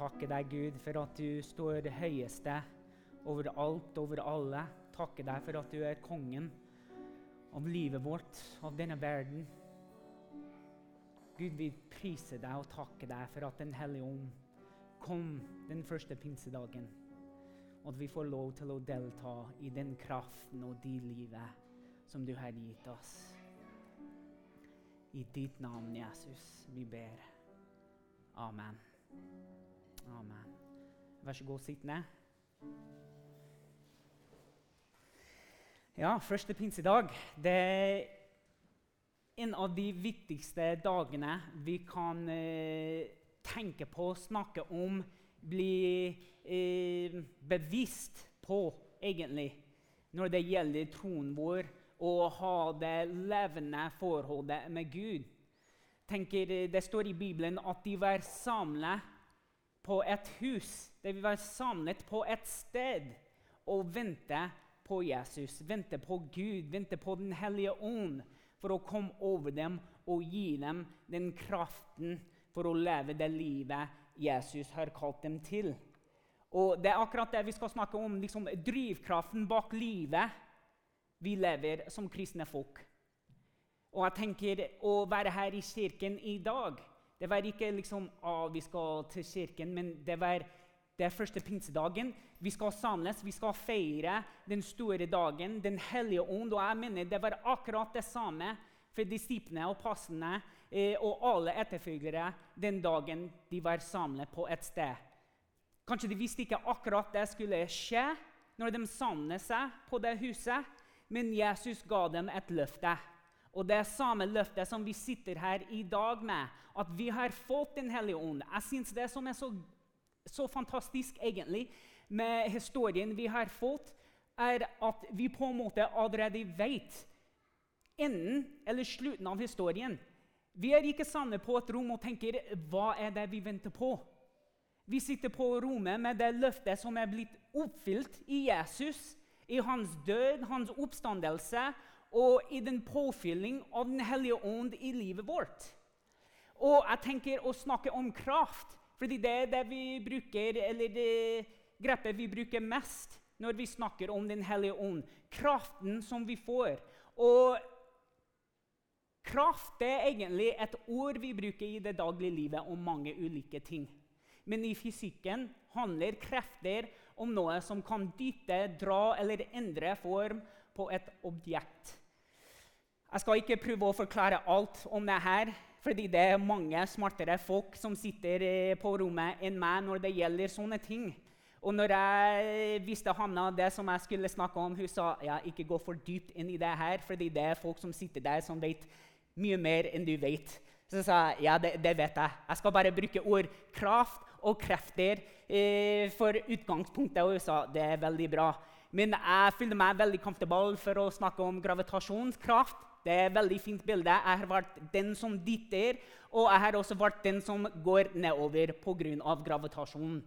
takke deg, Gud, for at du står det høyeste over alt, over alle. Takke deg for at du er kongen av livet vårt, av denne verden. Gud, vi priser deg og takker deg for at Den hellige ånd kom den første pinsedagen. Og at vi får lov til å delta i den kraften og det livet som du har gitt oss. I ditt navn, Jesus, vi ber. Amen. Amen. Vær så god, sitt ned. Ja, første pinsedag det er en av de viktigste dagene vi kan eh, tenke på, snakke om, bli eh, bevisst på, egentlig, når det gjelder troen vår og ha det levende forholdet med Gud. Tenker, eh, det står i Bibelen at de var samlet på et hus. De var samlet på et sted og vente på Jesus, vente på Gud, vente på Den hellige ånd for å komme over dem og gi dem den kraften for å leve det livet Jesus har kalt dem til. Og Det er akkurat det vi skal snakke om, liksom drivkraften bak livet vi lever som kristne folk. Og jeg tenker Å være her i kirken i dag Det var ikke liksom å, vi skal til kirken, men det var det er første pinsedagen. Vi skal samles, vi skal feire den store dagen, Den hellige ånd. Og jeg mener det var akkurat det samme for disiplene og passene eh, og alle etterfølgere den dagen de var samlet på et sted. Kanskje de visste ikke akkurat det skulle skje når de samlet seg på det huset, men Jesus ga dem et løfte. Og det er samme løftet som vi sitter her i dag med, at vi har fått Den hellige ånd. Jeg synes Det som er så, så fantastisk egentlig med historien vi har fått, er at vi på en måte allerede vet enden eller slutten av historien. Vi er ikke sanne på et rom og tenker hva er det vi venter på? Vi sitter på rommet med det løftet som er blitt oppfylt i Jesus, i hans død, hans oppstandelse og i den påfylling av Den hellige ånd i livet vårt. Og jeg tenker å snakke om kraft, fordi det er det vi bruker, eller det grepet vi bruker mest når vi snakker om Den hellige ånd. Kraften som vi får. Og kraft er egentlig et ord vi bruker i det daglige livet om mange ulike ting. Men i fysikken handler krefter om noe som kan dytte, dra eller endre form på et objekt. Jeg skal ikke prøve å forklare alt om det her, fordi det er mange smartere folk som sitter eh, på rommet enn meg når det gjelder sånne ting. Og når jeg visste Hanna det som jeg skulle snakke om, hun sa ja, ikke gå for dypt inn i det her, fordi det er folk som sitter der, som vet mye mer enn du vet. Så jeg sa ja, det, det vet jeg. Jeg skal bare bruke ord kraft og krefter eh, for utgangspunktet. Og hun sa det er veldig bra. Men jeg føler meg veldig comfortable for å snakke om gravitasjonskraft. Det er et veldig fint bilde. Jeg har vært den som dytter, og jeg har også vært den som går nedover pga. gravitasjonen.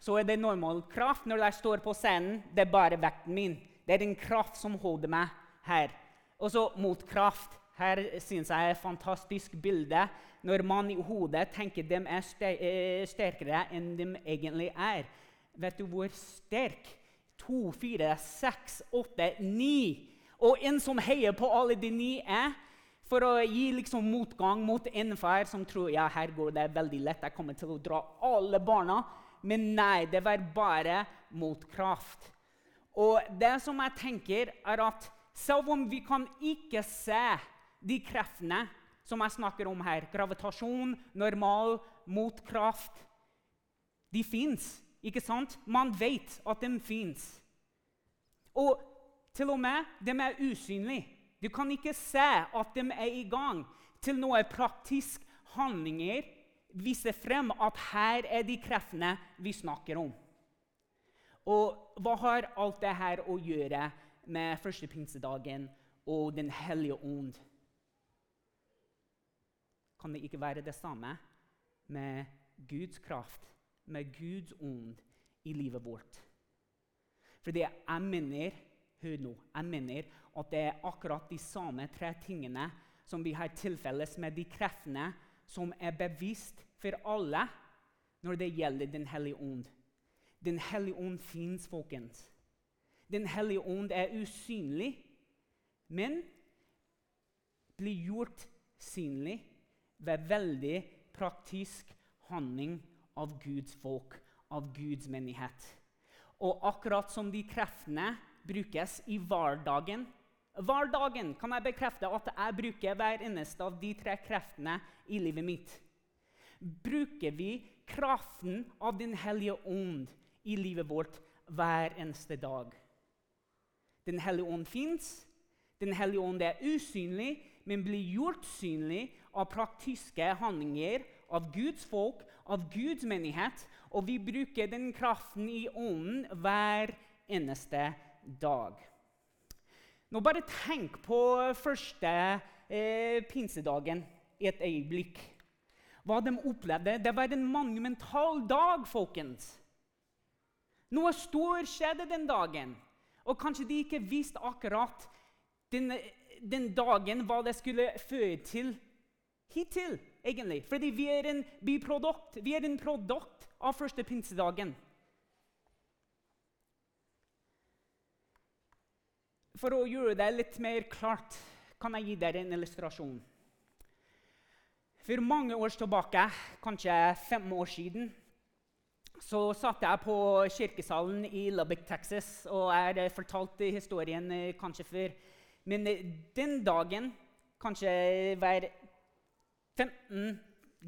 Så er det normal kraft når jeg står på scenen. Det er bare vekten min. Det er den kraft som holder meg her. Og så motkraft. Her syns jeg er et fantastisk bilde når man i hodet tenker de er eh, sterkere enn de egentlig er. Vet du hvor sterk? To, fire, seks, åtte, ni og en som heier på alle de ni, er for å gi liksom motgang mot enhver som tror ja, her går det veldig lett, jeg kommer til å dra alle barna. Men nei, det var bare motkraft. Og det som jeg tenker, er at selv om vi kan ikke se de kreftene som jeg snakker om her, gravitasjon, normal, motkraft De fins, ikke sant? Man vet at de fins. Og til og med de er usynlige. Du kan ikke se at de er i gang. Til noe praktisk handlinger viser frem at her er de kreftene vi snakker om. Og hva har alt dette å gjøre med første pinsedagen og Den hellige ånd? Kan det ikke være det samme med Guds kraft, med Guds ånd i livet vårt? Fordi jeg mener Hør nå. Jeg mener at det er akkurat de samme tre tingene som vi har til felles med de kreftene som er bevisst for alle, når det gjelder Den hellige ånd. Den hellige ånd fins, folkens. Den hellige ånd er usynlig, men blir gjort synlig ved veldig praktisk handling av Guds folk, av Guds menighet. Og akkurat som de kreftene brukes i hverdagen Hverdagen kan jeg bekrefte at jeg bruker hver eneste av de tre kreftene i livet mitt. Bruker vi kraften av Den hellige ånd i livet vårt hver eneste dag? Den hellige ånd fins. Den hellige ånd er usynlig, men blir gjort synlig av praktiske handlinger av Guds folk, av Guds menighet. Og vi bruker den kraften i ånden hver eneste dag. Nå bare tenk på første eh, pinsedagen i et øyeblikk. Hva de opplevde. Det var en monumental dag, folkens. Noe stort skjedde den dagen. Og kanskje de ikke visste akkurat den, den dagen hva det skulle føre til hittil, egentlig. Fordi vi er en biprodukt. Vi er en produkt av første pinsedagen. For å gjøre det litt mer klart kan jeg gi dere en illustrasjon. For mange år tilbake, kanskje fem år siden, så satt jeg på kirkesalen i Lubbock, Texas, og jeg fortalt historien eh, kanskje før. Men eh, den dagen, kanskje hver 15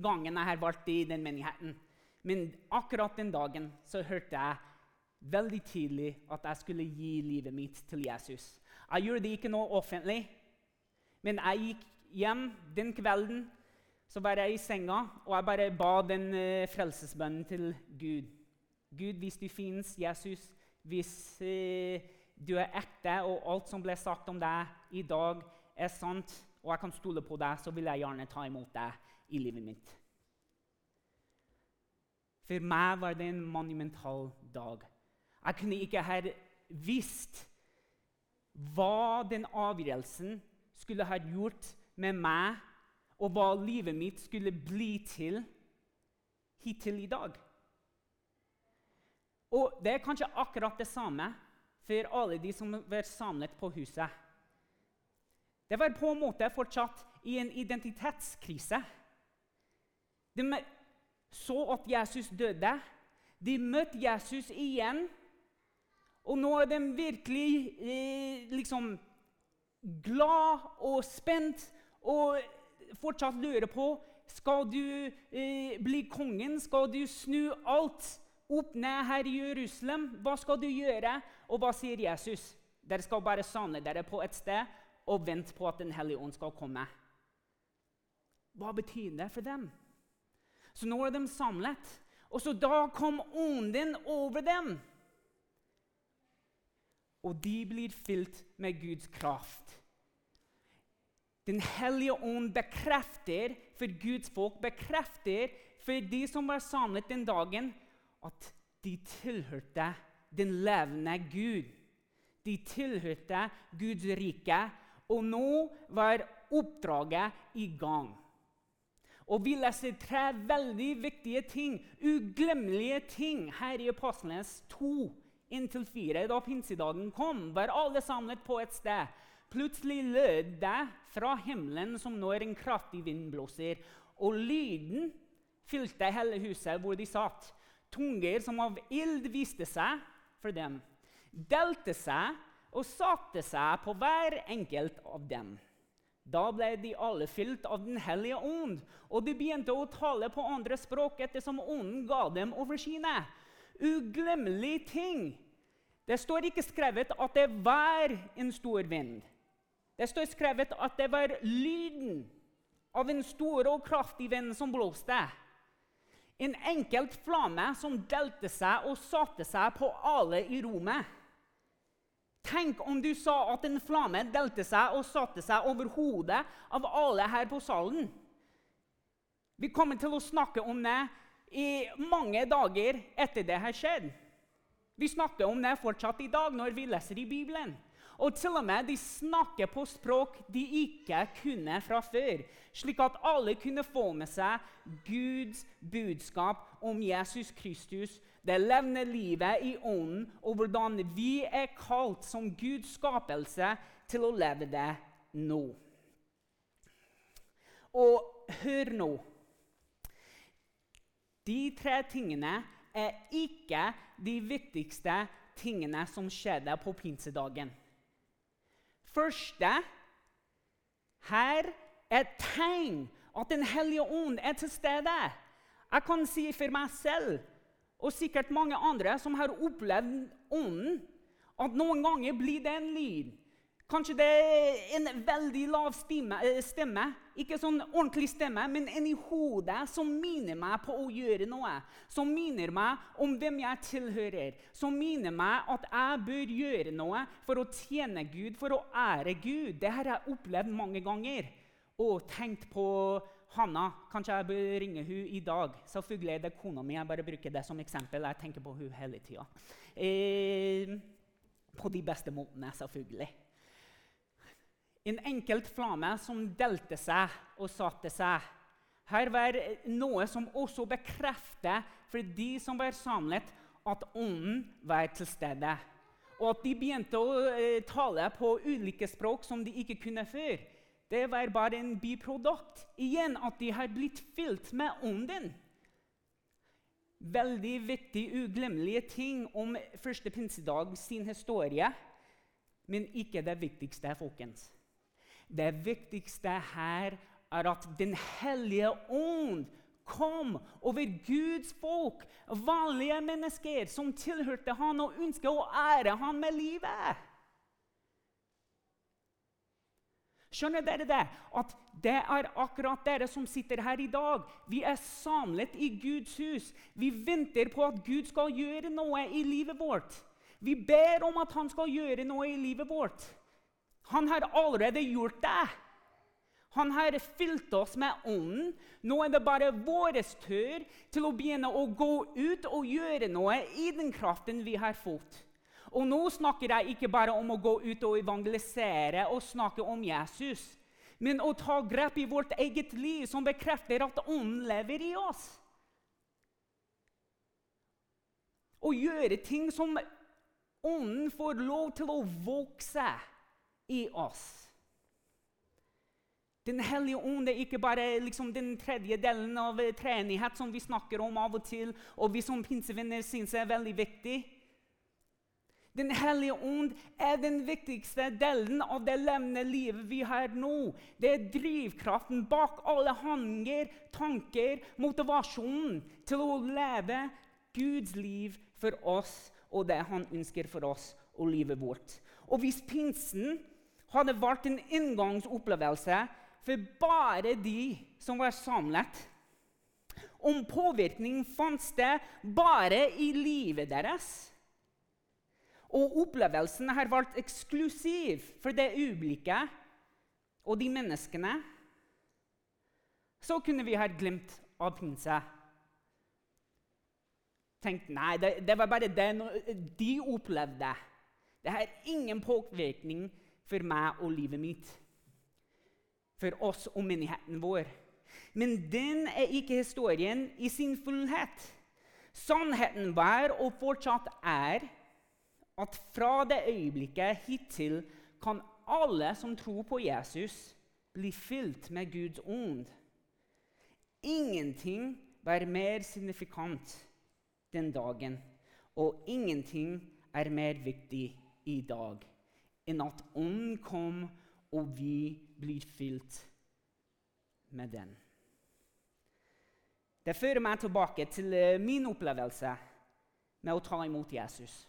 ganger jeg har valgt i den menigheten Men akkurat den dagen så hørte jeg veldig tidlig at jeg skulle gi livet mitt til Jesus. Jeg gjorde det ikke noe offentlig, men jeg gikk hjem den kvelden så var jeg i senga, og jeg bare ba den uh, frelsesbønnen til Gud. Gud, hvis du finnes, Jesus, hvis uh, du er ekte, og alt som ble sagt om deg i dag, er sant, og jeg kan stole på deg, så vil jeg gjerne ta imot deg i livet mitt. For meg var det en monumental dag. Jeg kunne ikke ha visst hva den avgjørelsen skulle ha gjort med meg og hva livet mitt skulle bli til hittil i dag. Og det er kanskje akkurat det samme for alle de som var samlet på huset. Det var på en måte fortsatt i en identitetskrise. De så at Jesus døde. De møtte Jesus igjen. Og nå er de virkelig eh, liksom glad og spent og fortsatt lurer på skal du eh, bli kongen. Skal du snu alt opp ned her i Jerusalem? Hva skal du gjøre? Og hva sier Jesus? Dere skal bare samle dere på et sted og vente på at Den hellige ånd skal komme. Hva betyr det for dem? Så nå er de samlet, og så da kom ånden over dem. Og de blir fylt med Guds kraft. Den hellige ånd bekrefter for Guds folk, bekrefter for de som var samlet den dagen, at de tilhørte den levende Gud. De tilhørte Guds rike, og nå var oppdraget i gang. Og Vi leser tre veldig viktige ting, uglemmelige ting, her i Apostlenes 2 inntil 4. Da pinsedagen kom, var alle samlet på et sted. Plutselig lød det fra himmelen som når en kraftig vind blåser, og lyden fylte hele huset hvor de satt. Tunger som av ild viste seg for dem, delte seg og satte seg på hver enkelt av dem. Da ble de alle fylt av Den hellige ånd, og de begynte å tale på andre språk ettersom ånden ga dem oversynet. Uglemmelig ting. Det står ikke skrevet at det var en stor vind. Det står skrevet at det var lyden av en stor og kraftig vind som blåste. En enkelt flamme som delte seg og satte seg på alle i rommet. Tenk om du sa at en flamme delte seg og satte seg over hodet av alle her på salen. Vi kommer til å snakke om det i mange dager etter det har skjedd. Vi snakker om det fortsatt i dag når vi leser i Bibelen. Og til og med de snakker på språk de ikke kunne fra før, slik at alle kunne få med seg Guds budskap om Jesus Kristus, det levende livet i ånden, og hvordan vi er kalt som Guds skapelse til å leve det nå. Og hør nå De tre tingene er ikke de viktigste tingene som skjedde på pinsedagen. Første her er et tegn at Den hellige ånd er til stede. Jeg kan si for meg selv og sikkert mange andre som har opplevd ånden, at noen ganger blir det en lyd. Kanskje det er en veldig lav stemme, eh, stemme, ikke sånn ordentlig stemme, men en i hodet som minner meg på å gjøre noe. Som minner meg om hvem jeg tilhører. Som minner meg at jeg bør gjøre noe for å tjene Gud, for å ære Gud. Det har jeg opplevd mange ganger. Og tenkt på Hanna, kanskje jeg bør ringe hun i dag. Selvfølgelig er det kona mi. Jeg bare bruker det som eksempel. Jeg tenker på hun hele tida. Eh, på de beste måtene, selvfølgelig. En enkelt flamme som delte seg og satte seg. Her var noe som også bekrefter for de som var samlet, at ånden var til stede. Og at de begynte å eh, tale på ulike språk som de ikke kunne før. Det var bare en biprodukt. Igjen at de har blitt fylt med ånden. Veldig viktig, uglemmelige ting om første pinsedag sin historie, men ikke det viktigste, folkens. Det viktigste her er at Den hellige ånd kom over Guds folk, vanlige mennesker som tilhørte han og ønsket å ære han med livet. Skjønner dere det? At det er akkurat dere som sitter her i dag. Vi er samlet i Guds hus. Vi venter på at Gud skal gjøre noe i livet vårt. Vi ber om at han skal gjøre noe i livet vårt. Han har allerede gjort det. Han har fylt oss med ånden. Nå er det bare vår tur til å begynne å gå ut og gjøre noe i den kraften vi har fått. Og nå snakker jeg ikke bare om å gå ut og evangelisere og snakke om Jesus, men å ta grep i vårt eget liv som bekrefter at ånden lever i oss. Å gjøre ting som ånden får lov til å vokse i oss. Den hellige ånd er ikke bare liksom den tredje delen av treenighet som vi snakker om av og til, og vi som pinsevenner syns er veldig viktig. Den hellige ånd er den viktigste delen av det levende livet vi har nå. Det er drivkraften bak alle handlinger, tanker, motivasjonen til å leve Guds liv for oss og det han ønsker for oss og livet vårt. Og hvis pinsen hadde vært en inngangsopplevelse for bare de som var samlet. Om påvirkning fant sted bare i livet deres. Og opplevelsen har vært eksklusiv for det øyeblikket og de menneskene. Så kunne vi ha glemt av pinse. Tenkt nei, det, det var bare det de opplevde. Det har ingen påvirkning for meg og livet mitt. For oss og menigheten vår. Men den er ikke historien i sin fullhet. Sannheten var og fortsatt er at fra det øyeblikket hittil kan alle som tror på Jesus, bli fylt med Guds ånd. Ingenting var mer signifikant den dagen, og ingenting er mer viktig i dag enn at Ånden kom, og vi blir fylt med den. Det fører meg tilbake til eh, min opplevelse med å ta imot Jesus.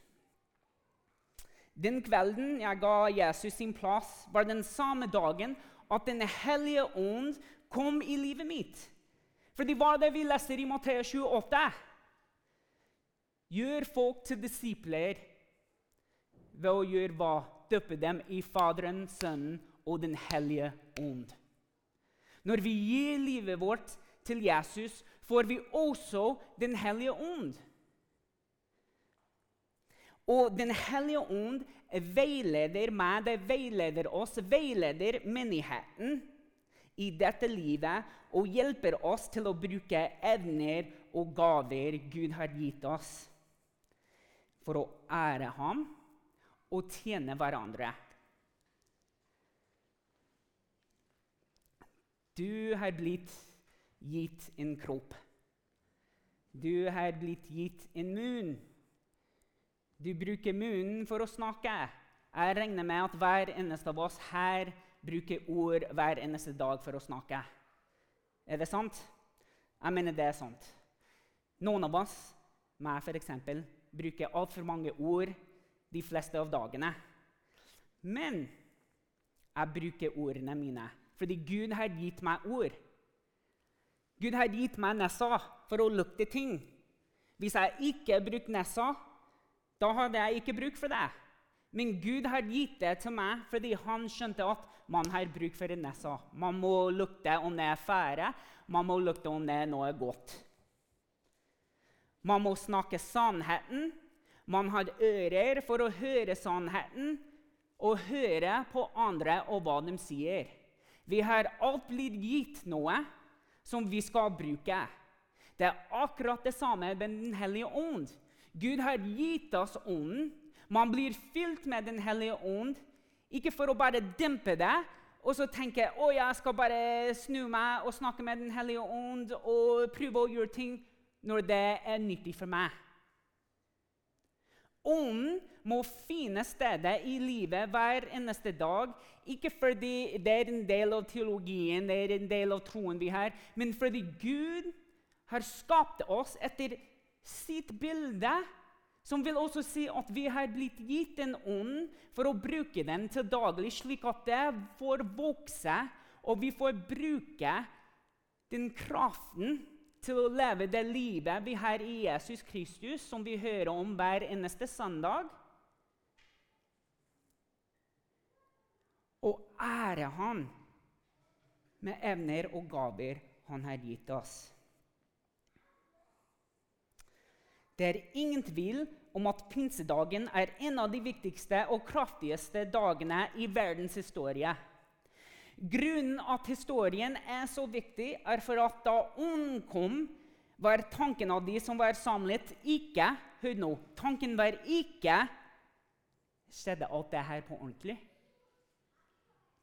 Den kvelden jeg ga Jesus sin plass, var den samme dagen at Den hellige ånd kom i livet mitt. For det var det vi leser i Matteus 28. Gjør folk til disipler ved å gjøre hva? døpe dem i Faderen, Sønnen og Den hellige ånd. Når vi gir livet vårt til Jesus, får vi også Den hellige ånd. Og Den hellige ånd veileder meg, det veileder oss, veileder menigheten i dette livet og hjelper oss til å bruke evner og gaver Gud har gitt oss, for å ære ham og tjene hverandre. Du har blitt gitt en kropp. Du har blitt gitt en munn. Du bruker munnen for å snakke. Jeg regner med at hver eneste av oss her bruker ord hver eneste dag for å snakke. Er det sant? Jeg mener det er sant. Noen av oss, meg f.eks., bruker altfor mange ord de fleste av dagene. Men jeg bruker ordene mine fordi Gud har gitt meg ord. Gud har gitt meg nesa for å lukte ting. Hvis jeg ikke bruker nesa, da hadde jeg ikke bruk for det. Men Gud har gitt det til meg fordi han skjønte at man har bruk for en nesa. Man må lukte om det er fære, man må lukte om det er noe godt. Man må snakke sannheten. Man har ører for å høre sannheten og høre på andre og hva de sier. Vi har alt blitt gitt noe som vi skal bruke. Det er akkurat det samme med Den hellige ånd. Gud har gitt oss ånden. Man blir fylt med Den hellige ånd, ikke for å bare dempe det og så tenke å, jeg skal bare snu meg og snakke med Den hellige ånd og prøve å gjøre ting når det er nyttig for meg. Ånden må finne stedet i livet hver eneste dag. Ikke fordi det er en del av teologien, det er en del av troen vi har, men fordi Gud har skapt oss etter sitt bilde. Som vil også si at vi har blitt gitt en ånd for å bruke den til daglig, slik at det får vokse, og vi får bruke den kraften til å leve det livet vi har i Jesus Kristus, som vi hører om hver eneste søndag. Og ære Han med evner og gaver Han har gitt oss. Det er ingen tvil om at pinsedagen er en av de viktigste og kraftigste dagene i verdens historie. Grunnen at historien er så viktig, er for at da ånden kom, var tanken av de som var samlet, ikke Hør nå. Tanken var ikke Skjedde alt det her på ordentlig?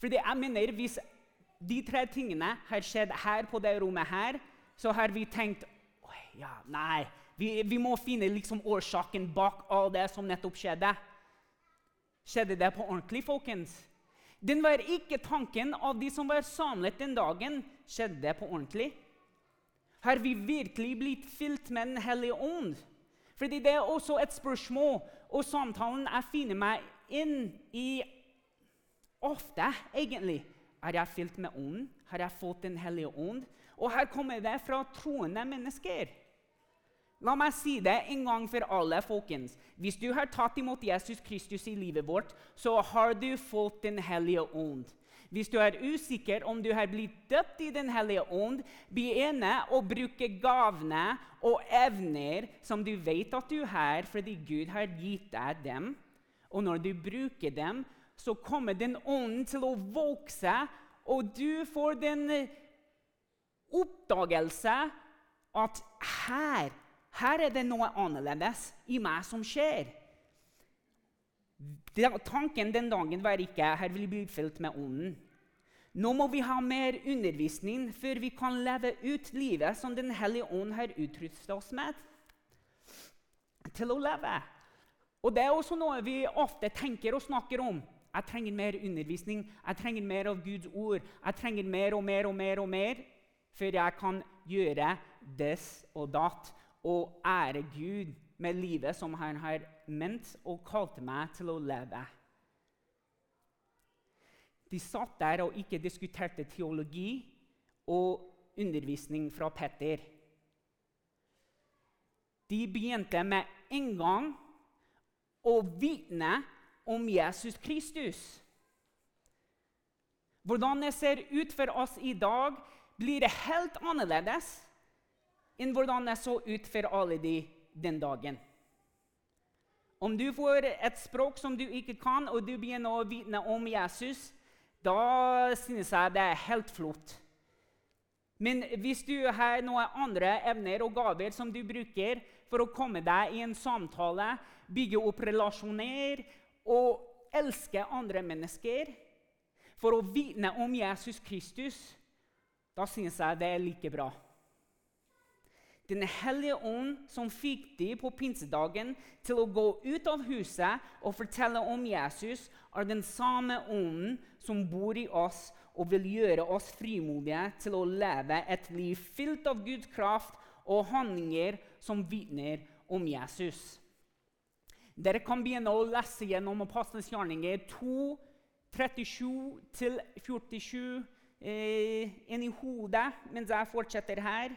Fordi jeg mener, Hvis de tre tingene har skjedd her på det rommet, her, så har vi tenkt ja, Nei, vi, vi må finne liksom årsaken bak all det som nettopp skjedde. Skjedde det på ordentlig, folkens? Den var ikke tanken av de som var samlet den dagen. Skjedde det på ordentlig? Har vi virkelig blitt fylt med Den hellige ånd? Fordi Det er også et spørsmål, og samtalen jeg finner meg inn i ofte, egentlig. Er jeg fylt med ånden? Har jeg fått Den hellige ånd? Og her kommer det fra troende mennesker. La meg si det en gang for alle, folkens. Hvis du har tatt imot Jesus Kristus i livet vårt, så har du fått Den hellige ånd. Hvis du er usikker om du har blitt døpt i Den hellige ånd, begynne å bruke gavene og evner som du vet at du har, fordi Gud har gitt deg dem. Og når du bruker dem, så kommer Den ånden til å vokse, og du får den oppdagelse at her her er det noe annerledes i meg som skjer. Tanken den dagen var ikke her vil bli fylt med ånden. Nå må vi ha mer undervisning før vi kan leve ut livet som Den hellige ånd har utrustet oss med til å leve. Og Det er også noe vi ofte tenker og snakker om. Jeg trenger mer undervisning, jeg trenger mer av Guds ord. Jeg trenger mer og mer og mer og mer før jeg kan gjøre this og datt og ære Gud med livet som han har ment og kalt meg til å leve. De satt der og ikke diskuterte teologi og undervisning fra Petter. De begynte med en gang å vitne om Jesus Kristus. Hvordan det ser ut for oss i dag, blir helt annerledes enn hvordan jeg så ut for alle de den dagen. Om du får et språk som du ikke kan, og du begynner å vitne om Jesus, da synes jeg det er helt flott. Men hvis du har noen andre evner og gaver som du bruker for å komme deg i en samtale, bygge opp relasjoner og elske andre mennesker, for å vitne om Jesus Kristus, da synes jeg det er like bra. Den hellige ånd som fikk de på pinsedagen til å gå ut av huset og fortelle om Jesus, er den samme ånden som bor i oss og vil gjøre oss frimodige til å leve et liv fylt av Guds kraft og handlinger som vitner om Jesus. Dere kan begynne å lese gjennom Apostlenes gjerninger 2, 37-47 eh, inn i hodet mens jeg fortsetter her.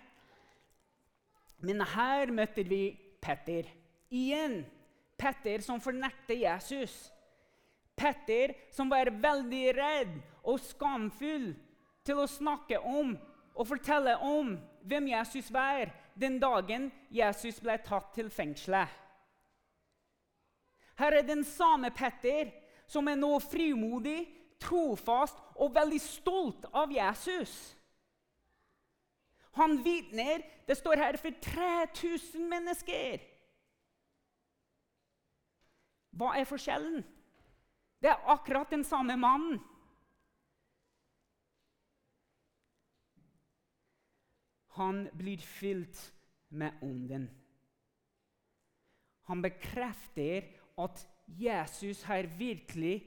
Men her møter vi Petter. Igjen Petter som fornekter Jesus. Petter som var veldig redd og skamfull til å snakke om og fortelle om hvem Jesus var den dagen Jesus ble tatt til fengselet. Her er den samme Petter som er nå frimodig, trofast og veldig stolt av Jesus. Han vitner Det står her for 3000 mennesker. Hva er forskjellen? Det er akkurat den samme mannen. Han blir fylt med ånden. Han bekrefter at Jesus har virkelig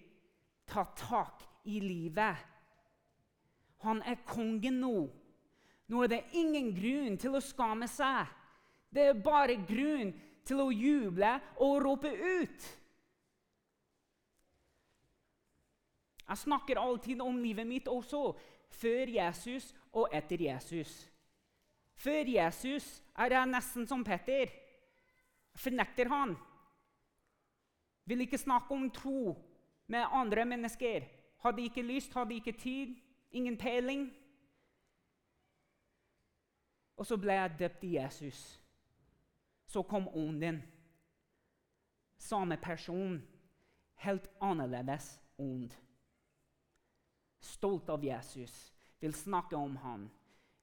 tatt tak i livet. Han er kongen nå. Nå er det ingen grunn til å skamme seg. Det er bare grunn til å juble og rope ut. Jeg snakker alltid om livet mitt også, før Jesus og etter Jesus. Før Jesus er jeg nesten som Petter. Fornekter han. Vil ikke snakke om tro med andre mennesker. Hadde ikke lyst, hadde ikke tid, ingen peiling. Og så ble jeg døpt i Jesus. Så kom ånden. Samme person, helt annerledes ånd. Stolt av Jesus, vil snakke om ham,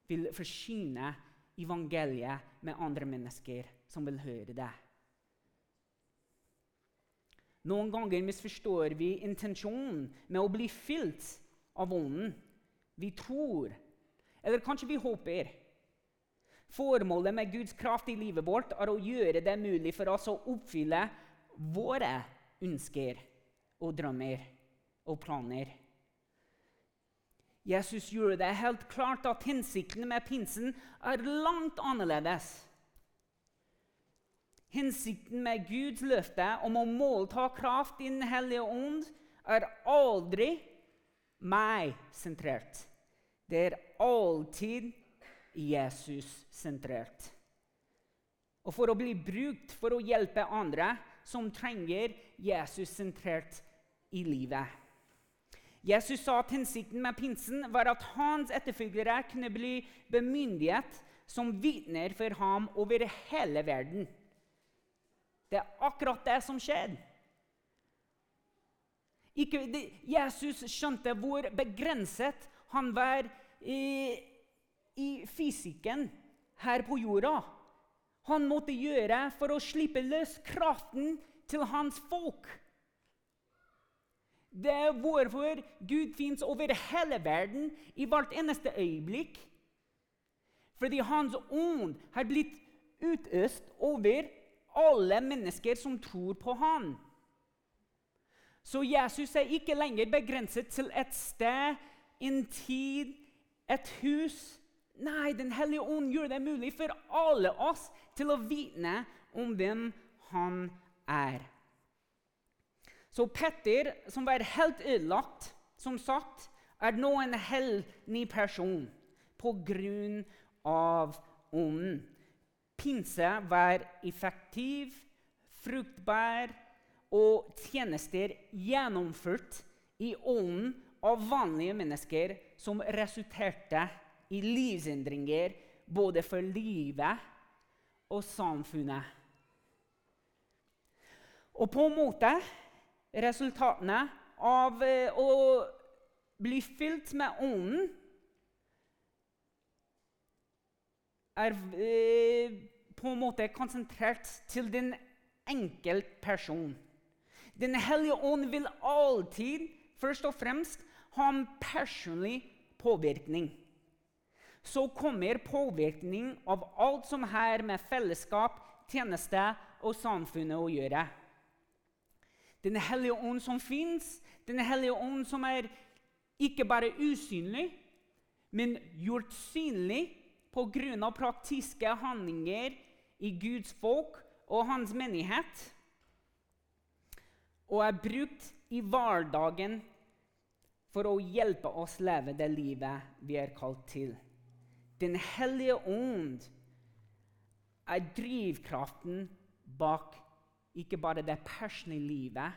vil forsyne evangeliet med andre mennesker som vil høre det. Noen ganger misforstår vi intensjonen med å bli fylt av ånden. Vi tror, eller kanskje vi håper, Formålet med Guds kraft i livet vårt er å gjøre det mulig for oss å oppfylle våre ønsker og drømmer og planer. Jesus gjorde det helt klart at hensikten med pinsen er langt annerledes. Hensikten med Guds løfte om å målta kraft i Den hellige ånd er aldri meg-sentrert. Det er alltid Jesus-sentrert. Og for å bli brukt for å hjelpe andre som trenger Jesus-sentrert i livet. Jesus sa at hensikten med pinsen var at hans etterfølgere kunne bli bemyndiget som vitner for ham over hele verden. Det er akkurat det som skjedde. Jesus skjønte hvor begrenset han var i, i fysikken her på jorda han måtte gjøre for å slippe løs kraften til hans folk. Det er hvorfor Gud fins over hele verden i hvert eneste øyeblikk. Fordi Hans ånd har blitt utøst over alle mennesker som tror på han. Så Jesus er ikke lenger begrenset til et sted, en tid, et hus Nei, Den hellige ånd gjør det mulig for alle oss til å vitne om hvem han er. Så Petter, som var helt ødelagt, som sagt, er nå en hellig person på grunn av ånden. Pinse var effektiv, fruktbar og tjenester gjennomført i ånden av vanlige mennesker som resulterte i i livsendringer både for livet og samfunnet. Og på en måte resultatene av eh, å bli fylt med Ånden er eh, på en måte konsentrert til den enkelte person. Den hellige ånd vil alltid først og fremst ha en personlig påvirkning. Så kommer påvirkning av alt som har med fellesskap, tjeneste og samfunnet å gjøre. Den hellige ånd som fins, den hellige ånd som er ikke bare usynlig, men gjort synlig pga. praktiske handlinger i Guds folk og hans menighet, og er brukt i hverdagen for å hjelpe oss leve det livet vi er kalt til. Den hellige ånd er drivkraften bak ikke bare det personlige livet,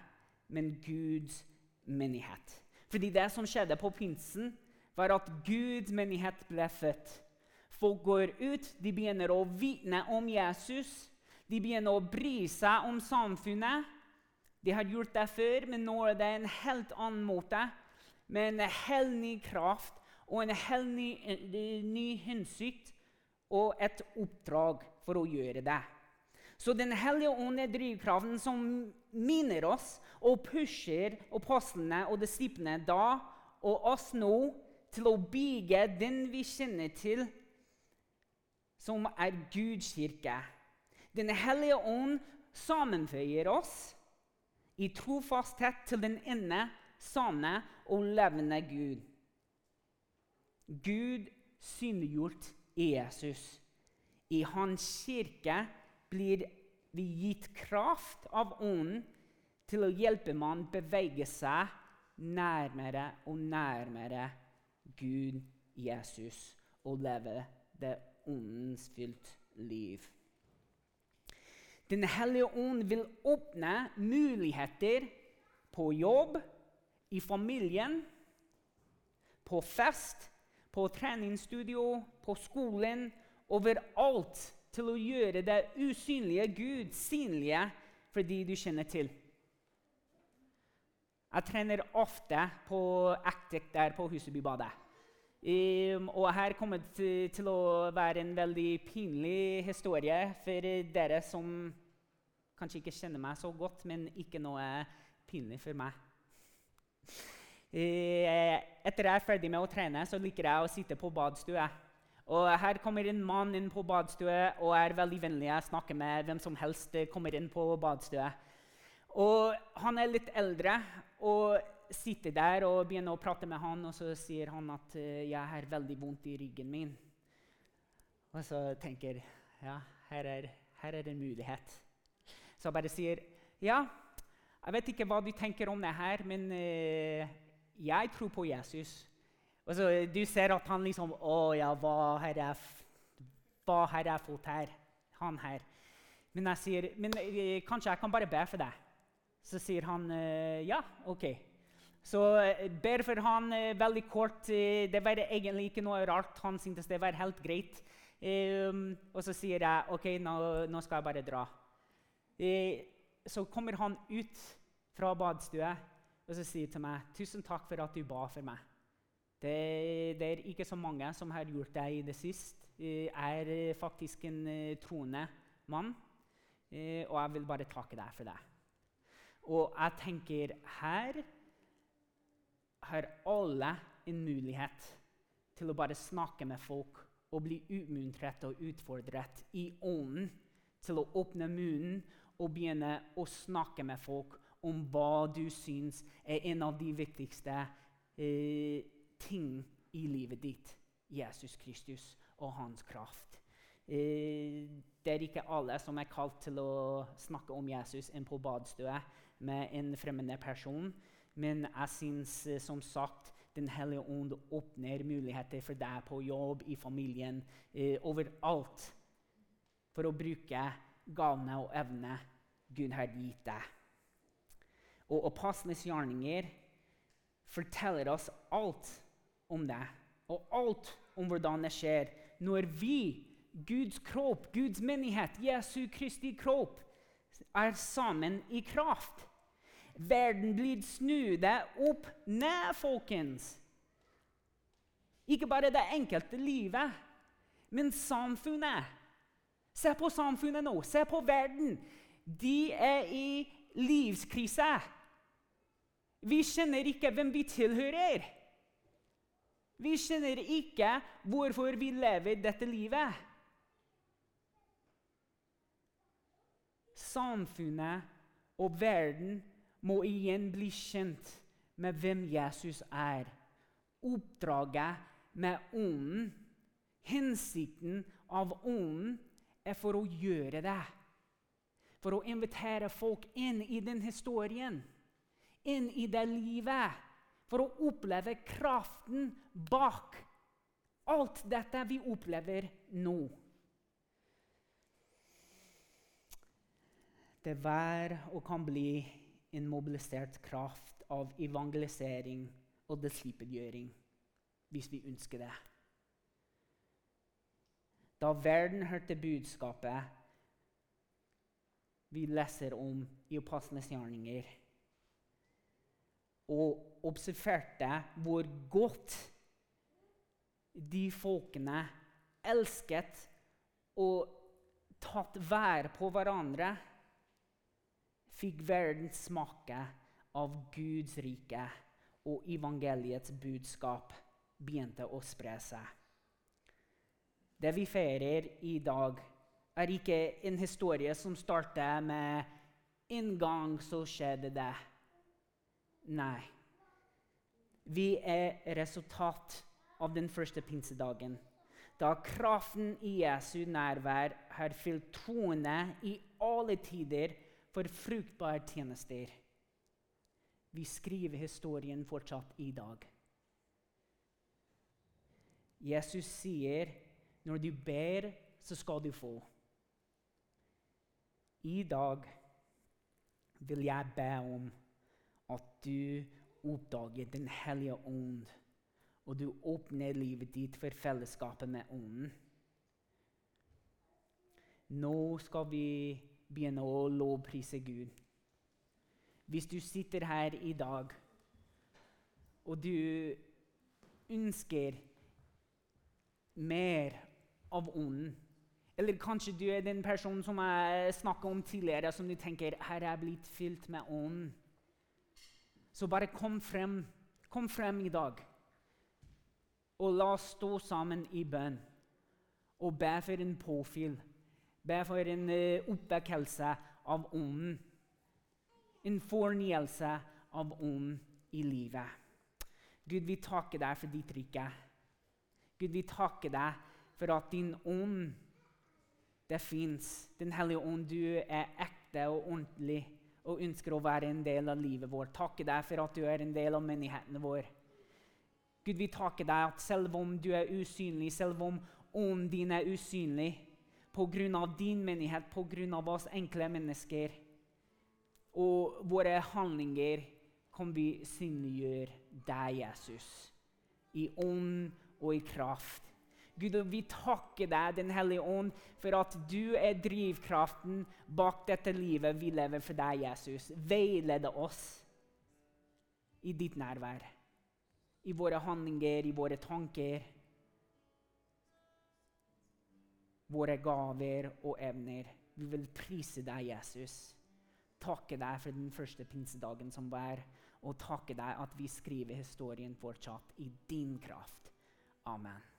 men Guds menighet. Fordi det som skjedde på pinsen, var at Guds menighet ble født. Folk går ut, de begynner å vitne om Jesus. De begynner å bry seg om samfunnet. De har gjort det før, men nå er det en helt annen måte. Med en hellig kraft og en helt ny, ny hensikt og et oppdrag for å gjøre det. Så Den hellige ånd er drivkraften som minner oss og pusher apostlene og disiplene da og oss nå til å bygge den vi kjenner til som er Guds kirke. Den hellige ånd sammenføyer oss i trofasthet til den ene sanne og levende Gud. Gud synliggjort Jesus. I Hans kirke blir vi gitt kraft av Ånden til å hjelpe man bevege seg nærmere og nærmere Gud, Jesus, og leve det åndensfylt liv. Den hellige ånd vil åpne muligheter på jobb, i familien, på fest, på treningsstudio, på skolen, overalt til å gjøre det usynlige Gud synlige for de du kjenner til. Jeg trener ofte på Actic der på Husebybadet. Um, og her kommer det til å være en veldig pinlig historie for dere som kanskje ikke kjenner meg så godt, men ikke noe pinlig for meg. Uh, etter jeg er ferdig med å trene, så liker jeg å sitte på badstue. Og Her kommer en mann inn på badstue og er veldig vennlig. Jeg snakker med hvem som helst kommer inn på badstue. Og Han er litt eldre og sitter der og begynner å prate med han, og så sier han at uh, 'jeg har veldig vondt i ryggen min'. Og så tenker ja, her er, her er det en mulighet. Så jeg bare sier ja, jeg vet ikke hva du tenker om det her, men uh, jeg tror på Jesus. Og så Du ser at han liksom Å ja, hva har jeg, hva har jeg fått her? Han her. Men jeg sier men uh, kanskje jeg kan bare be for deg. Så sier han ja, OK. Så eh, ber for han eh, veldig kort. Eh, det var egentlig ikke noe rart. Han syntes det var helt greit. Um, og så sier jeg OK, nå, nå, skal jeg bare dra. Så kommer han ut fra badstua og så sier til meg tusen takk for at du ba for meg. Det, det er ikke så mange som har gjort det i det siste. Jeg er faktisk en uh, troende mann, uh, og jeg vil bare takke deg for det. Og jeg tenker her har alle en mulighet til å bare snakke med folk og bli utmuntret og utfordret i ånden til å åpne munnen og begynne å snakke med folk om hva du syns er en av de viktigste eh, ting i livet ditt. Jesus Kristus og hans kraft. Eh, det er ikke alle som er kalt til å snakke om Jesus enn på badstua med en fremmede person. Men jeg syns eh, som sagt Den hellige ånd åpner muligheter for deg på jobb, i familien, eh, overalt. For å bruke gavene og evnene Gud har gitt deg. Og apostlenes gjerninger forteller oss alt om det. Og alt om hvordan det skjer når vi, Guds kropp, Guds menighet, Jesu Kristi kropp, er sammen i kraft. Verden blir snudd opp ned, folkens. Ikke bare det enkelte livet, men samfunnet. Se på samfunnet nå. Se på verden. De er i livskrise. Vi kjenner ikke hvem vi tilhører. Vi kjenner ikke hvorfor vi lever dette livet. Samfunnet og verden må igjen bli kjent med hvem Jesus er. Oppdraget med Ånden, hensikten av Ånden, er for å gjøre det. For å invitere folk inn i den historien, inn i det livet. For å oppleve kraften bak alt dette vi opplever nå. Det var og kan bli en mobilisert kraft av evangelisering og disippelgjøring, hvis vi ønsker det. Da verden hørte budskapet vi leser om i Apostlenes gjerninger, og observerte hvor godt de folkene elsket og tatt vær på hverandre, fikk verden smake av Guds rike, og evangeliets budskap begynte å spre seg. Det vi feirer i dag, er ikke en historie som starter med 'en gang så skjedde det'. Nei. Vi er resultat av den første pinsedagen. Da kraften i Jesu nærvær har fylt troende i alle tider for fruktbare tjenester. Vi skriver historien fortsatt i dag. Jesus sier når du ber, så skal du få. I dag vil jeg be om at du oppdager Den hellige ånd, og du åpner livet ditt for fellesskapet med ånden. Nå skal vi begynne å lovprise Gud. Hvis du sitter her i dag og du ønsker mer av ånden. Eller kanskje du er den personen som jeg snakka om tidligere, som du tenker her er jeg blitt fylt med ånden. Så bare kom frem, kom frem i dag. Og la oss stå sammen i bønn og be for en påfyll. Be for en uh, oppvekkelse av ånden. En fornyelse av ånden i livet. Gud, vi takker deg for ditt rike. Gud, vi takker deg for at din ånd det fins. Den hellige ånd, du er ekte og ordentlig og ønsker å være en del av livet vårt. Takke deg for at du er en del av menigheten vår. Gud, vi takker deg at selv om du er usynlig, selv om ånden din er usynlig, pga. din menighet, pga. oss enkle mennesker og våre handlinger, kan vi synliggjøre deg, Jesus, i ånd og i kraft. Gud, vi takker deg, Den hellige ånd, for at du er drivkraften bak dette livet vi lever for deg, Jesus. Veilede oss i ditt nærvær. I våre handlinger, i våre tanker. Våre gaver og evner. Vi vil prise deg, Jesus. Takke deg for den første pinsedagen som var, og takke deg at vi skriver historien fortsatt i din kraft. Amen.